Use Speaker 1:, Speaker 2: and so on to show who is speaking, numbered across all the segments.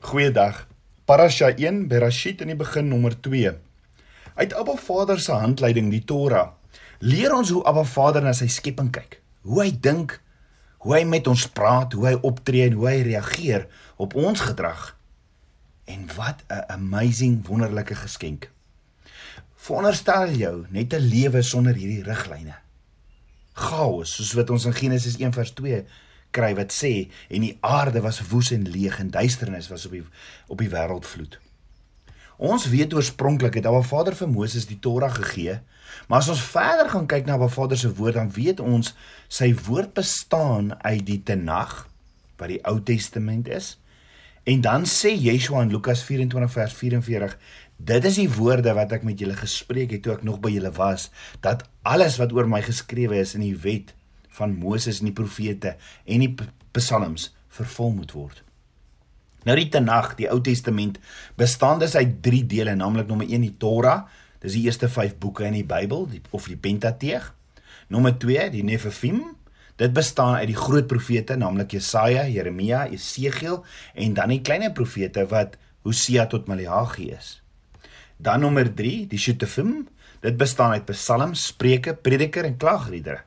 Speaker 1: Goeiedag. Parasha 1 Berashit in die begin nommer 2. Uit Abba Vader se handleiding die Torah leer ons hoe Abba Vader na sy skepping kyk. Hoe hy dink, hoe hy met ons praat, hoe hy optree en hoe hy reageer op ons gedrag. En wat 'n amazing wonderlike geskenk. Veronderstel jou net 'n lewe sonder hierdie riglyne. Chaos, soos wat ons in Genesis 1 vers 2 kry wat sê en die aarde was woes en leeg en duisternis was op die op die wêreld vloed. Ons weet oorspronklik het Abba Vader vir Moses die Torah gegee, maar as ons verder gaan kyk na Abba Vader se woord dan weet ons sy woord bestaan uit die Tanakh wat die Ou Testament is. En dan sê Yeshua in Lukas 24 vers 44 Dit is die woorde wat ek met julle gespreek het toe ek nog by julle was dat alles wat oor my geskrewe is in die wet van Moses en die profete en die psalms vervul moet word. Nou die Tanakh, die Ou Testament, bestaan dus uit 3 dele, naamlik nommer 1 die Torah, dis die eerste 5 boeke in die Bybel, die of die Pentateeg. Nommer 2 die Nefafim, dit bestaan uit die groot profete, naamlik Jesaja, Jeremia, Esegiel en dan die kleiner profete wat Hosea tot Maleagi is. Dan nommer 3 die Shutafim, dit bestaan uit psalms, spreuke, prediker en klaagliedere.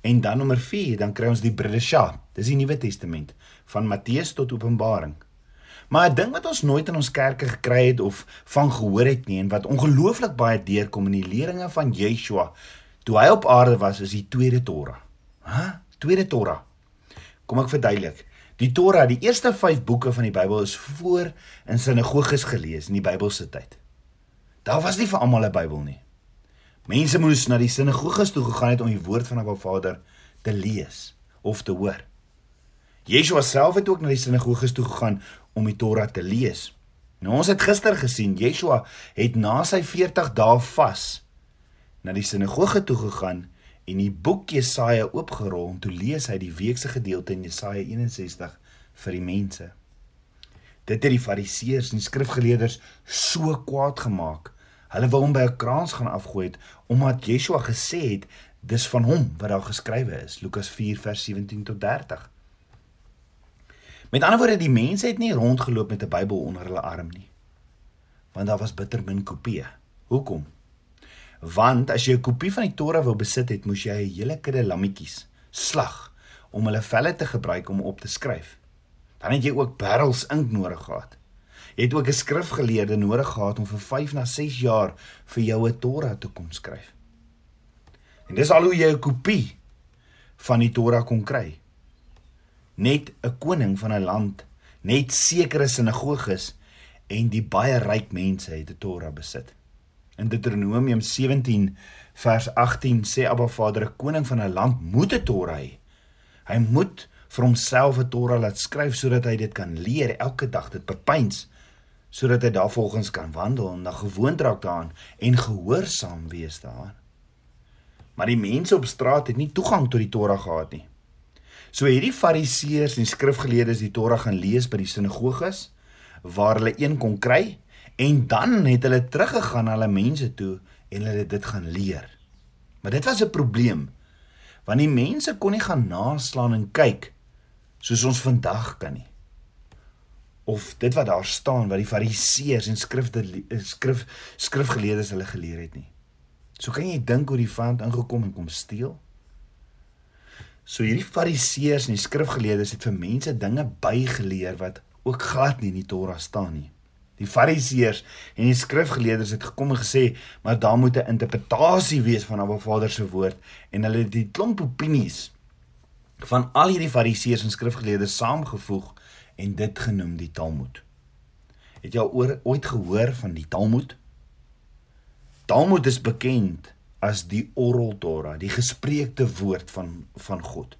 Speaker 1: En dan nommer 4, dan kry ons die Bridesha. Dis die Nuwe Testament van Matteus tot Openbaring. Maar 'n ding wat ons nooit in ons kerke gekry het of van gehoor het nie en wat ongelooflik baie deurkom in die leringe van Yeshua toe hy op aarde was, is die tweede Torah. Hæ? Tweede Torah. Kom ek verduidelik. Die Torah, die eerste 5 boeke van die Bybel is voor in sinagoges gelees in die Bybelse tyd. Daar was nie vir almal 'n Bybel nie. Mense moes na die sinagoges toe gegaan het om die woord van Abba Vader te lees of te hoor. Yeshua self het ook na die sinagoges toe gegaan om die Torah te lees. Nou ons het gister gesien Yeshua het na sy 40 dae vas na die sinagoge toe gegaan en die boek Jesaja oopgerol om te lees uit die weekse gedeelte in Jesaja 61 vir die mense. Dit het die fariseërs en die skrifgeleerders so kwaad gemaak Hulle wou hom by 'n kraans gaan afgooi het omdat Yeshua gesê het dis van hom wat daar geskrywe is Lukas 4 vers 17 tot 30. Met ander woorde die mense het nie rondgeloop met 'n Bybel onder hulle arm nie. Want daar was bitter min kopieë. Hoekom? Want as jy 'n kopie van die Torah wou besit het, moes jy 'n hele kudde lammetjies slag om hulle velle te gebruik om op te skryf. Dan het jy ook barrels ink nodig gehad het ook 'n skrifgeleerde nodig gehad om vir 5 na 6 jaar vir jou 'n Torah te kom skryf. En dis al hoe jy 'n kopie van die Torah kon kry. Net 'n koning van 'n land, net sekere sinagoges en die baie ryk mense het 'n Torah besit. In Deuteronomium 17 vers 18 sê Abba Vader 'n koning van 'n land moet 'n Torah hê. Hy moet vir homself 'n Torah laat skryf sodat hy dit kan leer elke dag dit bepeins sodat hy daarvolgens kan wandel en dan gewoond raak daaraan en gehoorsaam wees daaraan. Maar die mense op straat het nie toegang tot die Torah gehad nie. So hierdie fariseërs en skrifgeleerdes die Torah gaan lees by die sinagoges waar hulle een kon kry en dan het hulle teruggegaan na hulle mense toe en hulle dit gaan leer. Maar dit was 'n probleem want die mense kon nie gaan naslaan en kyk soos ons vandag kan nie of dit wat daar staan wat die fariseërs en skrifte skrif skrifgeleerdes hulle geleer het nie. So kan jy dink hoe die vyand ingekom en kom steel? So hierdie fariseërs en die skrifgeleerdes het vir mense dinge bygeleer wat ook glad nie in die Torah staan nie. Die fariseërs en die skrifgeleerdes het gekom en gesê, maar daar moet 'n interpretasie wees van Abba Vader se woord en hulle het die klomp opinies van al hierdie fariseërs en skrifgeleerdes saamgevoeg en dit genoem die Talmud. Het jy al ooit gehoor van die Talmud? Talmud is bekend as die oral Torah, die gespreekte woord van van God.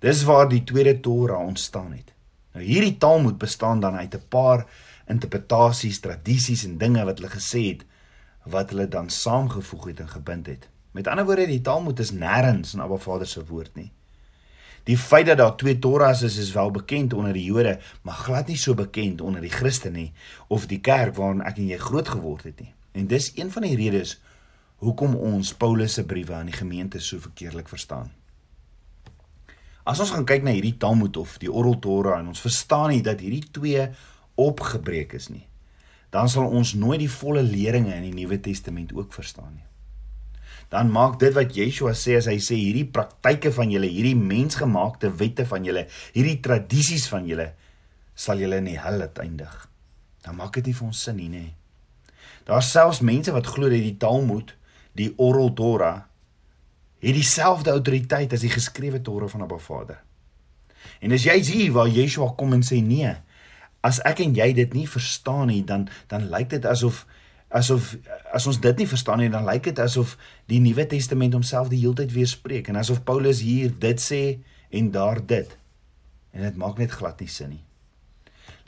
Speaker 1: Dis waar die tweede Torah ontstaan het. Nou hierdie Talmud bestaan dan uit 'n paar interpretasies, tradisies en dinge wat hulle gesê het wat hulle dan saamgevoeg het en gebind het. Met ander woorde, die Talmud is nêrens in Abba Vader se woord nie. Die feit dat daar twee Torahs is is wel bekend onder die Jode, maar glad nie so bekend onder die Christene nie of die kerk waarin ek en jy groot geword het nie. En dis een van die redes hoekom ons Paulus se briewe aan die gemeente so verkeerlik verstaan. As ons gaan kyk na hierdie Talmud of die Oral Torah en ons verstaan nie dat hierdie twee opgebreek is nie, dan sal ons nooit die volle leringe in die Nuwe Testament ook verstaan nie. Dan maak dit wat Yeshua sê as hy sê hierdie praktyke van julle, hierdie mensgemaakte wette van julle, hierdie tradisies van julle sal julle in die hel uiteindig. Dan maak dit nie vir ons sin nie, nê. Daar's selfs mense wat glo dat die Talmud, die Oral Torah, het dieselfde autoriteit as die geskrewe Torah van Abba Vader. En as jy sien waar Yeshua kom en sê nee, as ek en jy dit nie verstaan nie, dan dan lyk dit asof asof as ons dit nie verstaan nie, dan lyk dit asof die Nuwe Testament homself die hele tyd weerspreek en asof Paulus hier dit sê en daar dit. En dit maak net glad nie sin nie.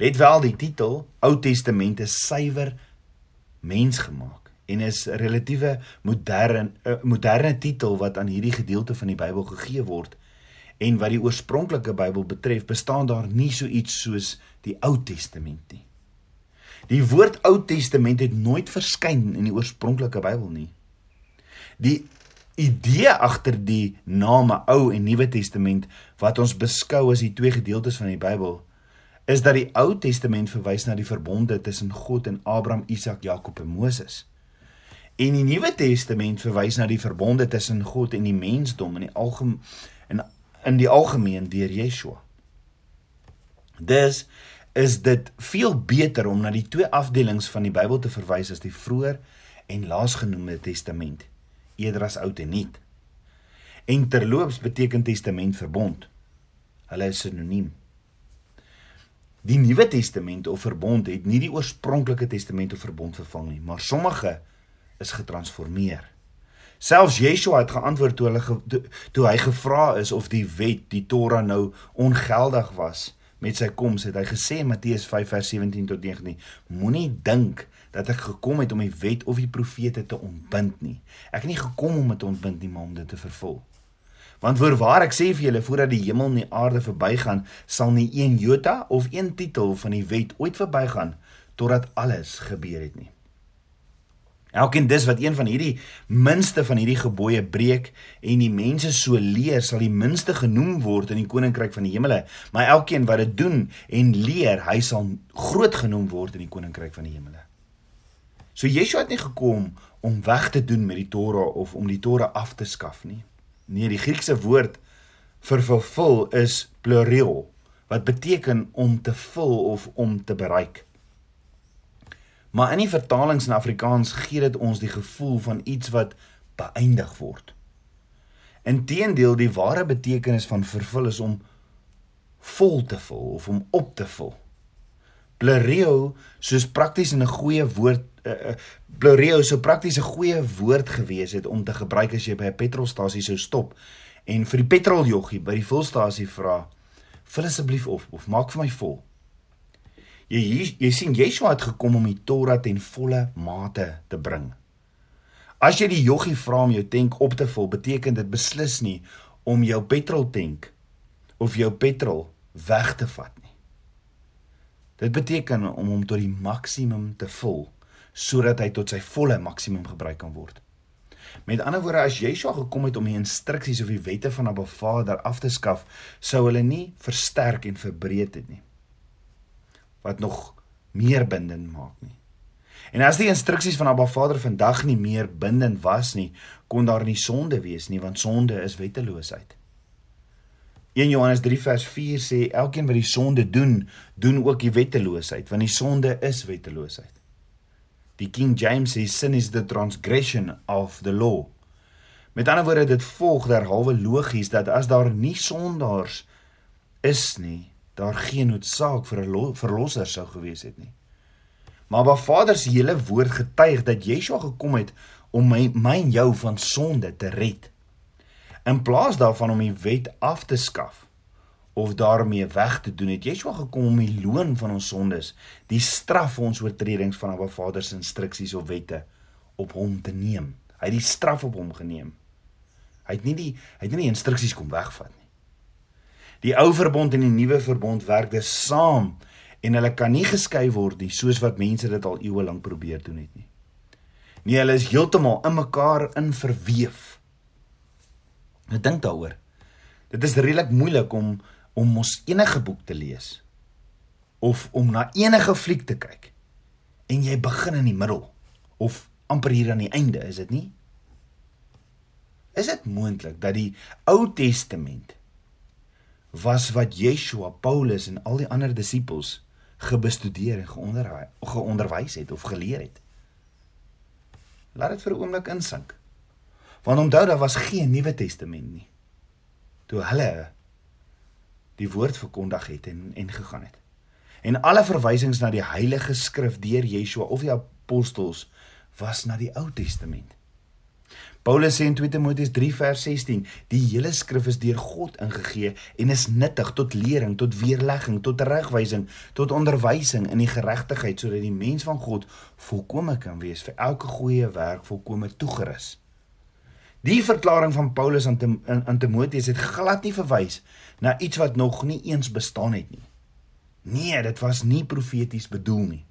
Speaker 1: Let wel die titel Ou Testament is suiwer mensgemaak en is 'n relatiewe moderne moderne titel wat aan hierdie gedeelte van die Bybel gegee word en wat die oorspronklike Bybel betref, bestaan daar nie so iets soos die Ou Testament nie. Die woord Ou Testament het nooit verskyn in die oorspronklike Bybel nie. Die idee agter die name Ou en Nuwe Testament wat ons beskou as die twee gedeeltes van die Bybel is dat die Ou Testament verwys na die verbonde tussen God en Abraham, Isak, Jakob en Moses. En die Nuwe Testament verwys na die verbonde tussen God en die mensdom in die algemeen in in die algemeen deur Yeshua. Dis is dit veel beter om na die twee afdelings van die Bybel te verwys as die vroeër en laasgenoemde testament eerder as oud en nuut. En terloops beteken testament verbond. Hulle is sinoniem. Die Nuwe Testament of verbond het nie die oorspronklike testament of verbond vervang nie, maar sommige is getransformeer. Selfs Yeshua het geantwoord toe hulle toe, toe hy gevra is of die wet, die Torah nou ongeldig was met sy koms, het hy gesê in Matteus 5 vers 17 tot 19: Moenie dink dat ek gekom het om die wet of die profete te ontbind nie. Ek het nie gekom om dit te ontbind nie, maar om dit te vervul. Want voorwaar ek sê vir julle voordat die hemel en die aarde verbygaan, sal nie een jota of een titel van die wet ooit verbygaan totdat alles gebeur het nie. Elkeen dis wat een van hierdie minste van hierdie gebooie breek en die mense so leer, sal die minste genoem word in die koninkryk van die hemele. Maar elkeen wat dit doen en leer, hy sal groot genoem word in die koninkryk van die hemele. So Yeshua het nie gekom om weg te doen met die Torah of om die Torah af te skaf nie. Nee, die Griekse woord vir vervul is pluriel wat beteken om te vul of om te bereik. Maar in die vertalings in Afrikaans gee dit ons die gevoel van iets wat beëindig word. Inteendeel die ware betekenis van vervul is om vol te vul of om op te vul. Plereo soos prakties 'n goeie woord uh, uh, plereo so prakties 'n goeie woord gewees het om te gebruik as jy by 'n petrolstasie sou stop en vir die petroljoggie by die vulstasie vra vul asseblief op of maak vir my vol. Jy jy sien Yeshua het gekom om die Torah ten volle mate te bring. As jy die joggie vra om jou tank op te vul, beteken dit beslis nie om jou petroltank of jou petrol weg te vat nie. Dit beteken om hom tot die maksimum te vul sodat hy tot sy volle maksimum gebruik kan word. Met ander woorde, as Yeshua gekom het om die instruksies of die wette van Abba Vader af te skaf, sou hulle nie versterk en verbreed het nie wat nog meer bindend maak nie. En as die instruksies van Abba Vader vandag nie meer bindend was nie, kon daar nie sonde wees nie, want sonde is wetteloosheid. 1 Johannes 3 vers 4 sê elkeen wat die sonde doen, doen ook die wetteloosheid, want die sonde is wetteloosheid. Die King James sê sin is the transgression of the law. Met ander woorde dit volg derhalwe logies dat as daar nie sondaars is nie, daar geen noodsaak vir 'n verlosser sou gewees het nie. Maar waar Vader se hele woord getuig dat Yeshua gekom het om my my en jou van sonde te red. In plaas daarvan om die wet af te skaf of daarmee weg te doen, het Yeshua gekom om die loon van ons sondes, die straf vir ons oortredings van Abba Vader se instruksies of wette op hom te neem. Hy het die straf op hom geneem. Hy het nie die hy het nie die instruksies kom wegvat Die ou verbond en die nuwe verbond werk dus saam en hulle kan nie geskei word nie soos wat mense dit al eeue lank probeer doen het nie. Nee, hulle is heeltemal in mekaar in verweef. Ek dink daaroor. Dit is redelik moeilik om om mos enige boek te lees of om na enige fliek te kyk en jy begin in die middel of amper hier aan die einde, is dit nie? Is dit moontlik dat die Ou Testament was wat Yeshua, Paulus en al die ander disippels gebestudeer en geonderwys geonderwys het of geleer het? Laat dit vir 'n oomblik insink. Want onthou daar was geen Nuwe Testament nie. Toe hulle die woord verkondig het en en gegaan het. En alle verwysings na die Heilige Skrif deur Yeshua of die apostels was na die Ou Testament. Paulus sê in 2 Timoteus 3 vers 16: "Die hele skrif is deur God ingegee en is nuttig tot lering, tot weerlegging, tot regwysing, tot onderwysing in die geregtigheid sodat die mens van God volkome kan wees vir elke goeie werk volkome toegerus." Die verklaring van Paulus aan aan Timoteus het glad nie verwys na iets wat nog nie eens bestaan het nie. Nee, dit was nie profeties bedoel nie.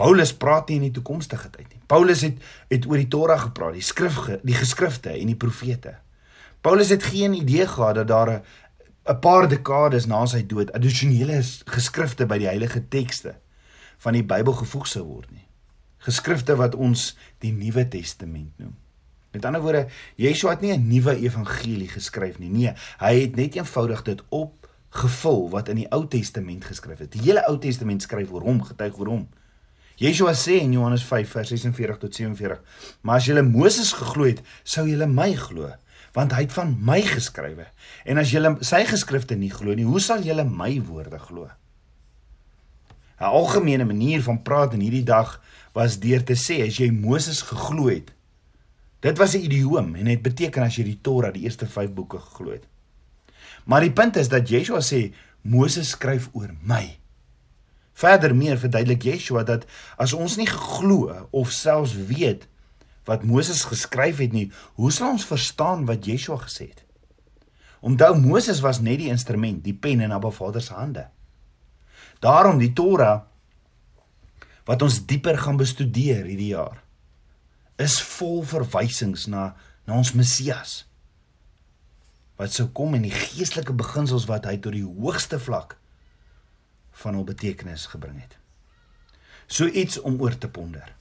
Speaker 1: Paulus praat nie in die toekomstige tyd nie. Paulus het het oor die Torah gepraat, die skrif, die geskrifte en die profete. Paulus het geen idee gehad dat daar 'n 'n paar dekades na sy dood addisionele geskrifte by die heilige tekste van die Bybel gevoeg sou word nie. Geskrifte wat ons die Nuwe Testament noem. Met ander woorde, Yeshua het nie 'n nuwe evangelie geskryf nie. Nee, hy het net eenvoudig dit opgevul wat in die Ou Testament geskryf is. Die hele Ou Testament skryf oor hom, getuig oor hom. Yeshua sê in Johannes 5 vers 46 tot 47: "Maar as julle Moses geglo het, sou julle my glo, want hy het van my geskrywe. En as julle sy geskrifte nie glo nie, hoe sal julle my woorde glo?" 'n Algemene manier van praat in hierdie dag was deur te sê as jy Moses geglo het. Dit was 'n idioom en dit beteken as jy die Torah, die eerste 5 boeke geglo het. Maar die punt is dat Yeshua sê Moses skryf oor my. Verder meer verduidelik Yeshua dat as ons nie glo of selfs weet wat Moses geskryf het nie, hoe sal ons verstaan wat Yeshua gesê het? Onthou Moses was net die instrument, die pen in Abba Vader se hande. Daarom die Torah wat ons dieper gaan bestudeer hierdie jaar is vol verwysings na na ons Messias wat sou kom en die geestelike beginsels wat hy tot die hoogste vlak van hul betekenis gebring het. So iets om oor te ponder.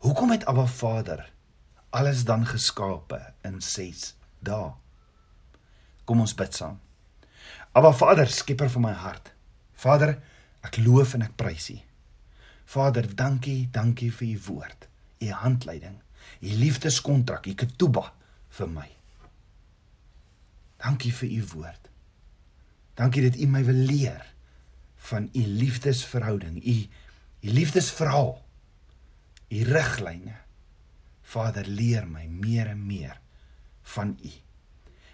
Speaker 1: Hoekom het Abba Vader alles dan geskape in 6 dae? Kom ons bid saam. Abba Vader, skieper van my hart. Vader, ek loof en ek prys U. Vader, dankie, dankie vir U woord, U handleiding, U liefdeskontrak, U ketuba vir my. Dankie vir U woord. Dankie dat U my wil leer van u liefdesverhouding, u u liefdesverhaal, u riglyne. Vader, leer my meer en meer van u.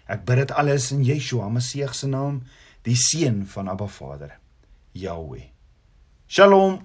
Speaker 1: Ek bid dit alles in Yeshua Messie se naam, die seun van Abba Vader, Yahweh. Shalom.